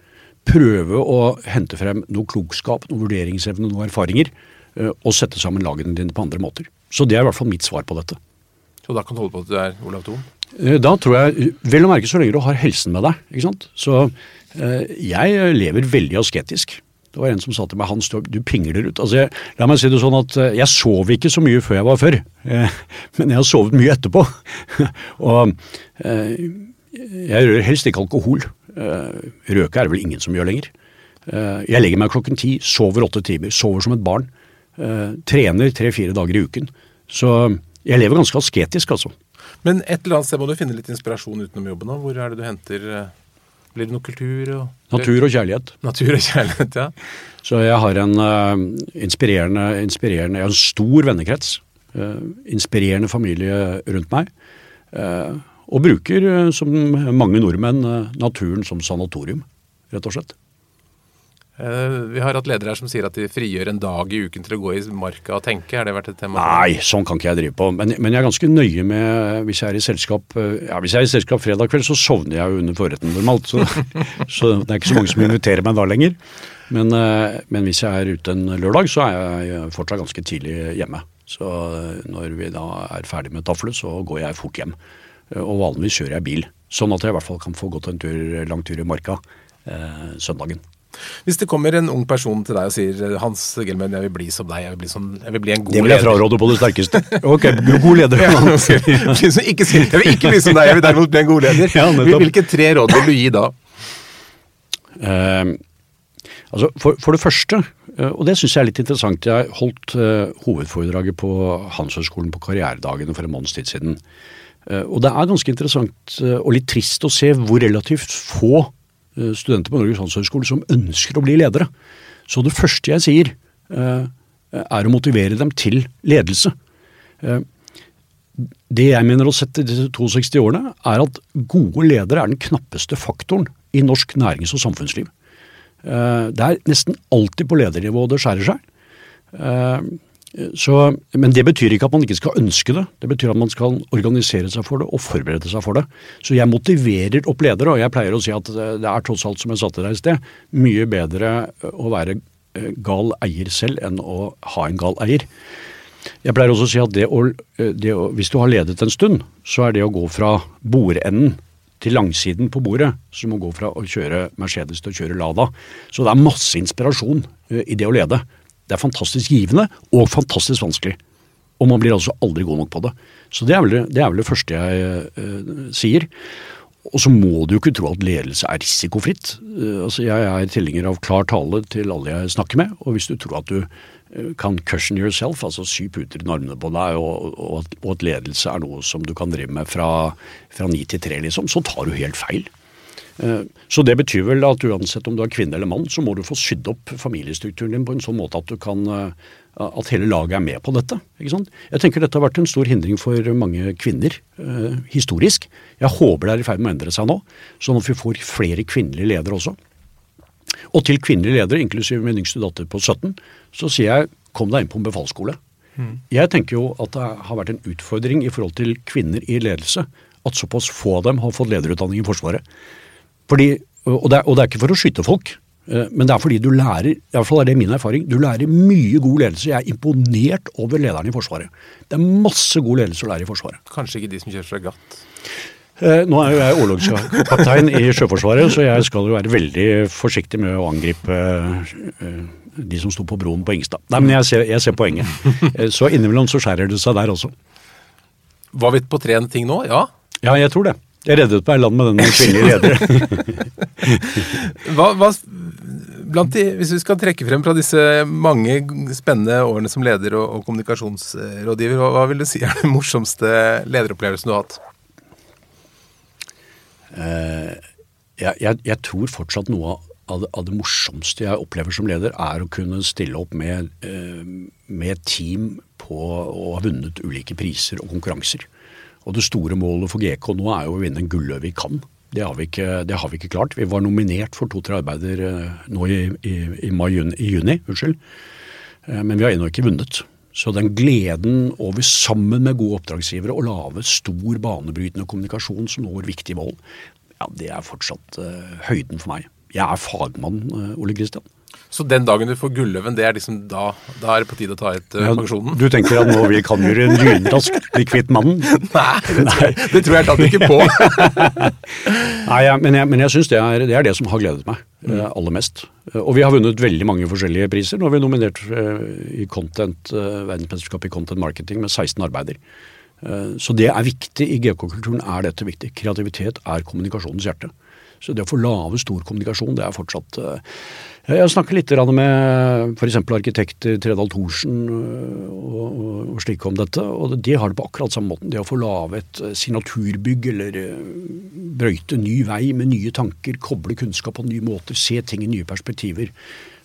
Prøve å hente frem noe klokskap, noe vurderingsevne, noen erfaringer, og sette sammen lagene dine på andre måter. Så det er i hvert fall mitt svar på dette. Så da kan du holde på at du er Olav Thon? Da tror jeg, Vel å merke så lenge du har helsen med deg. ikke sant? Så eh, jeg lever veldig asketisk. Det var en som sa til meg Hans, du pingler ut. Altså, jeg, La meg si det sånn at jeg sov ikke så mye før jeg var før, eh, men jeg har sovet mye etterpå. og eh, jeg rører helst ikke alkohol. Eh, røke er det vel ingen som gjør lenger. Eh, jeg legger meg klokken ti, sover åtte timer, sover som et barn. Eh, trener tre-fire dager i uken. Så jeg lever ganske asketisk, altså. Men et eller annet sted må du finne litt inspirasjon utenom jobben òg. Hvor er det du henter Blir det noe kultur? Og, Natur og kjærlighet. Natur og kjærlighet, ja. Så jeg har en inspirerende, inspirerende Jeg har en stor vennekrets. Inspirerende familie rundt meg. Uh, og bruker, som mange nordmenn, naturen som sanatorium, rett og slett. Vi har hatt ledere her som sier at de frigjør en dag i uken til å gå i marka og tenke. Har det vært et tema? Nei, sånn kan ikke jeg drive på. Men, men, jeg er ganske nøye med hvis jeg er i selskap ja, hvis jeg er i selskap fredag kveld, så sovner jeg jo under forretten normalt. Så, så, det er ikke så mange som inviterer meg da lenger. Men, eh, men hvis jeg er ute en lørdag, så er jeg fortsatt ganske tidlig hjemme. Så eh, når vi da er ferdig med taflet, så går jeg fort hjem. Eh, Og vanligvis kjører jeg bil. Sånn at jeg i hvert fall kan få gått en tur, lang tur i marka eh, søndagen. Hvis det kommer en ung person til deg og sier Hans Gelmen, jeg vil bli som deg, jeg vil bli, sånn, jeg vil bli en god leder. Det vil jeg fraråde på det sterkeste. Ok, god leder. Ja. Ikke jeg vil ikke bli som deg, jeg vil derimot bli en god leder. Ja. Hvilke tre råd vil du gi da? Eh, altså for, for det første, eh, og det syns jeg er litt interessant, jeg holdt eh, hovedforedraget på Handelshøyskolen på Karrieredagene for en måneds tid siden. Eh, og det er ganske interessant eh, og litt trist å se hvor relativt få eh, studenter på Norges handelshøyskole som ønsker å bli ledere. Så det første jeg sier, er å motivere dem til ledelse. Det jeg mener å sette disse 62 årene, er at gode ledere er den knappeste faktoren i norsk nærings- og samfunnsliv. Det er nesten alltid på ledernivå det skjærer seg. Eh, Så, men det betyr ikke at man ikke skal ønske det. Det betyr at man skal organisere seg for det og forberede seg for det. Så jeg motiverer opp ledere, og jeg pleier å si at det er tross alt, som jeg sa til deg i sted, mye bedre å være eh, gal eier selv enn å ha en gal eier. Jeg pleier også å si at det å, det å, hvis du har ledet en stund, så er det å gå fra bordenden til langsiden på bordet som å gå fra å kjøre Mercedes til å kjøre Lada. Så det er masse inspirasjon eh, i det å lede. Det er fantastisk givende og fantastisk vanskelig. Og man blir altså aldri god nok på det. Så det er vel det, er vel det første jeg uh, sier. Og så må du jo ikke tro at ledelse er risikofritt. Uh, altså Jeg er tilhenger av klar tale til alle jeg snakker med. Og hvis du tror at du eh, kan cushion yourself, altså sy puter i armene på deg, og, og, at, og at ledelse er noe som du kan drive med fra ni til tre, liksom, så tar du helt feil. Eh, Så det betyr vel at uansett om du er kvinne eller mann, så må du få sydd opp familiestrukturen din på en sånn måte at du kan eh, at hele laget er med på dette. Jeg tenker dette har vært en stor hindring for mange kvinner eh, historisk. Jeg håper det er i ferd med å endre seg nå, sånn at vi får flere kvinnelige ledere også. Og til kvinnelige ledere, inklusiv min yngste datter på 17, så sier jeg kom deg inn på en befalsskole. Jeg tenker jo at det har vært en utfordring i forhold til kvinner i ledelse at såpass få av dem har fått lederutdanning i Forsvaret. Fordi, og, det er, og det er ikke for å skyte folk, eh, men det er fordi du lærer i hvert fall er det min erfaring, du lærer mye god ledelse. Jeg er imponert over lederne i Forsvaret. Det er masse god ledelse å lære i Forsvaret. Kanskje ikke de som kjører fregatt. Eh, Nå er jo jeg orlogskaptein i Sjøforsvaret, så jeg skal jo være veldig forsiktig med å angripe eh, de som sto på broen på Ingstad. Nei, men jeg ser, jeg ser poenget. Eh, Så innimellom så skjærer det seg der også. Var vi på tre ting nå? Ja. Ja, jeg tror det. Jeg reddet meg i land med denne kvinnelige ledere. Hva, hva, blant de, hvis vi skal trekke frem fra disse mange spennende årene som leder og, og kommunikasjonsrådgiver, hva, hva vil du si er den morsomste lederopplevelsen du har hatt? jeg, jeg, jeg tror fortsatt noe av det, av det morsomste jeg opplever som leder, er å kunne stille opp med, uh, med et team på å ha vunnet ulike priser og konkurranser. Og det store målet for GK nå er jo å vinne en gulløve i Cannes. Det har, vi ikke, det har vi ikke klart. Vi var nominert for to-tre arbeider eh, nå i, i, i, mai, i juni, unnskyld. Eh, men vi har ennå ikke vunnet. Så den gleden over sammen med gode oppdragsgivere å lage stor banebrytende kommunikasjon som når viktige mål, ja, det er fortsatt uh, høyden for meg. Jeg er fagmann, uh, Ole Kristian. Så den dagen du får Gulløven, det er liksom da, da er det på tide å ta ut uh, pensjonen? Du tenker at nå vi kan gjøre en lynrask bli kvitt mannen? Nei, det tror, jeg, det tror jeg tatt ikke på. Nei, ja, men jeg, men jeg syns det, er- det er det som har gledet meg uh, aller mest. Uh, Og vi har vunnet veldig mange forskjellige priser. Nå har vi nominert eh, i content, verdensmesterskapet i content marketing med 16 arbeider. Så det er viktig. I GK-kulturen er dette viktig. Kreativitet er kommunikasjonens hjerte. Så det å få lave stor kommunikasjon, det er fortsatt eh, Jeg snakker litt med f.eks. arkitekter Tredal Thorsen øh, og, og, slike om dette, og de har det på akkurat samme måten. Det å få lage et eh, signaturbygg eller eh, brøyte ny vei med nye tanker, koble kunnskap på nye måter, se ting i nye perspektiver.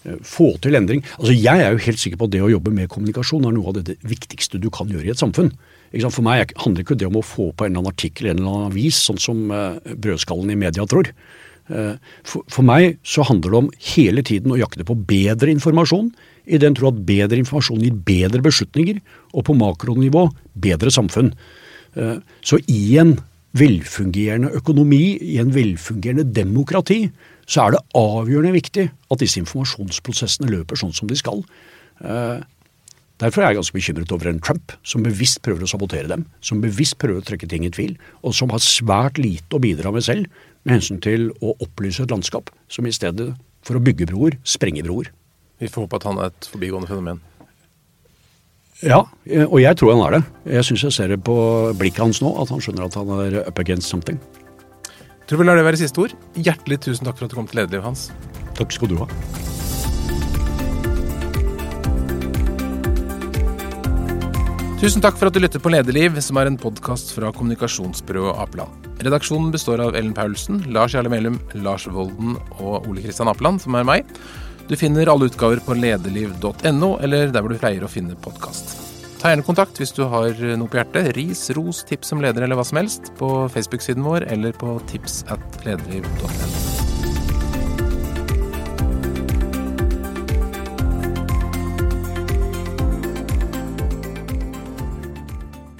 eh, Få til endring. Altså Jeg er jo helt sikker på at det å jobbe med kommunikasjon er noe av det, det viktigste du kan gjøre i et samfunn. For meg er- handler ikke det om å få på en eller annen artikkel i en eller annen avis, sånn som eh, brødskallen i media tror. Eh, for meg så handler det om hele tiden å jakte på bedre informasjon, i den tro at bedre informasjon gir bedre beslutninger, og på makronivå bedre samfunn. Eh, Så i en velfungerende økonomi, i en velfungerende demokrati, så er det avgjørende viktig at disse informasjonsprosessene løper sånn som de skal. Derfor er jeg ganske bekymret over en Trump som bevisst prøver å sabotere dem, som bevisst prøver å trekke ting i tvil, og som har svært lite å bidra med selv med hensyn til å opplyse et landskap, som i stedet for å bygge broer, sprenger broer. Vi får håpe at han er et forbigående fenomen. Ja, og jeg tror han er det. Jeg syns jeg ser det på blikket hans nå, at han skjønner at han er up against something. Jeg Tror vi lar det være siste ord. Hjertelig tusen takk for at du kom til Lederlivet Hans. Takk skal du ha. Tusen takk for at du lytter på Lederliv, som er en podkast fra kommunikasjonsbyrået Apeland. Redaksjonen består av Ellen Paulsen, Lars Jarle Melum, Lars Volden og Ole Kristian Apeland, som er meg. Du finner alle utgaver på lederliv.no, eller der hvor du pleier å finne podkast. Ta gjerne kontakt hvis du har noe på hjertet. Ris, ros, tips om leder eller hva som helst på Facebook-siden vår eller på tips at lederliv.no.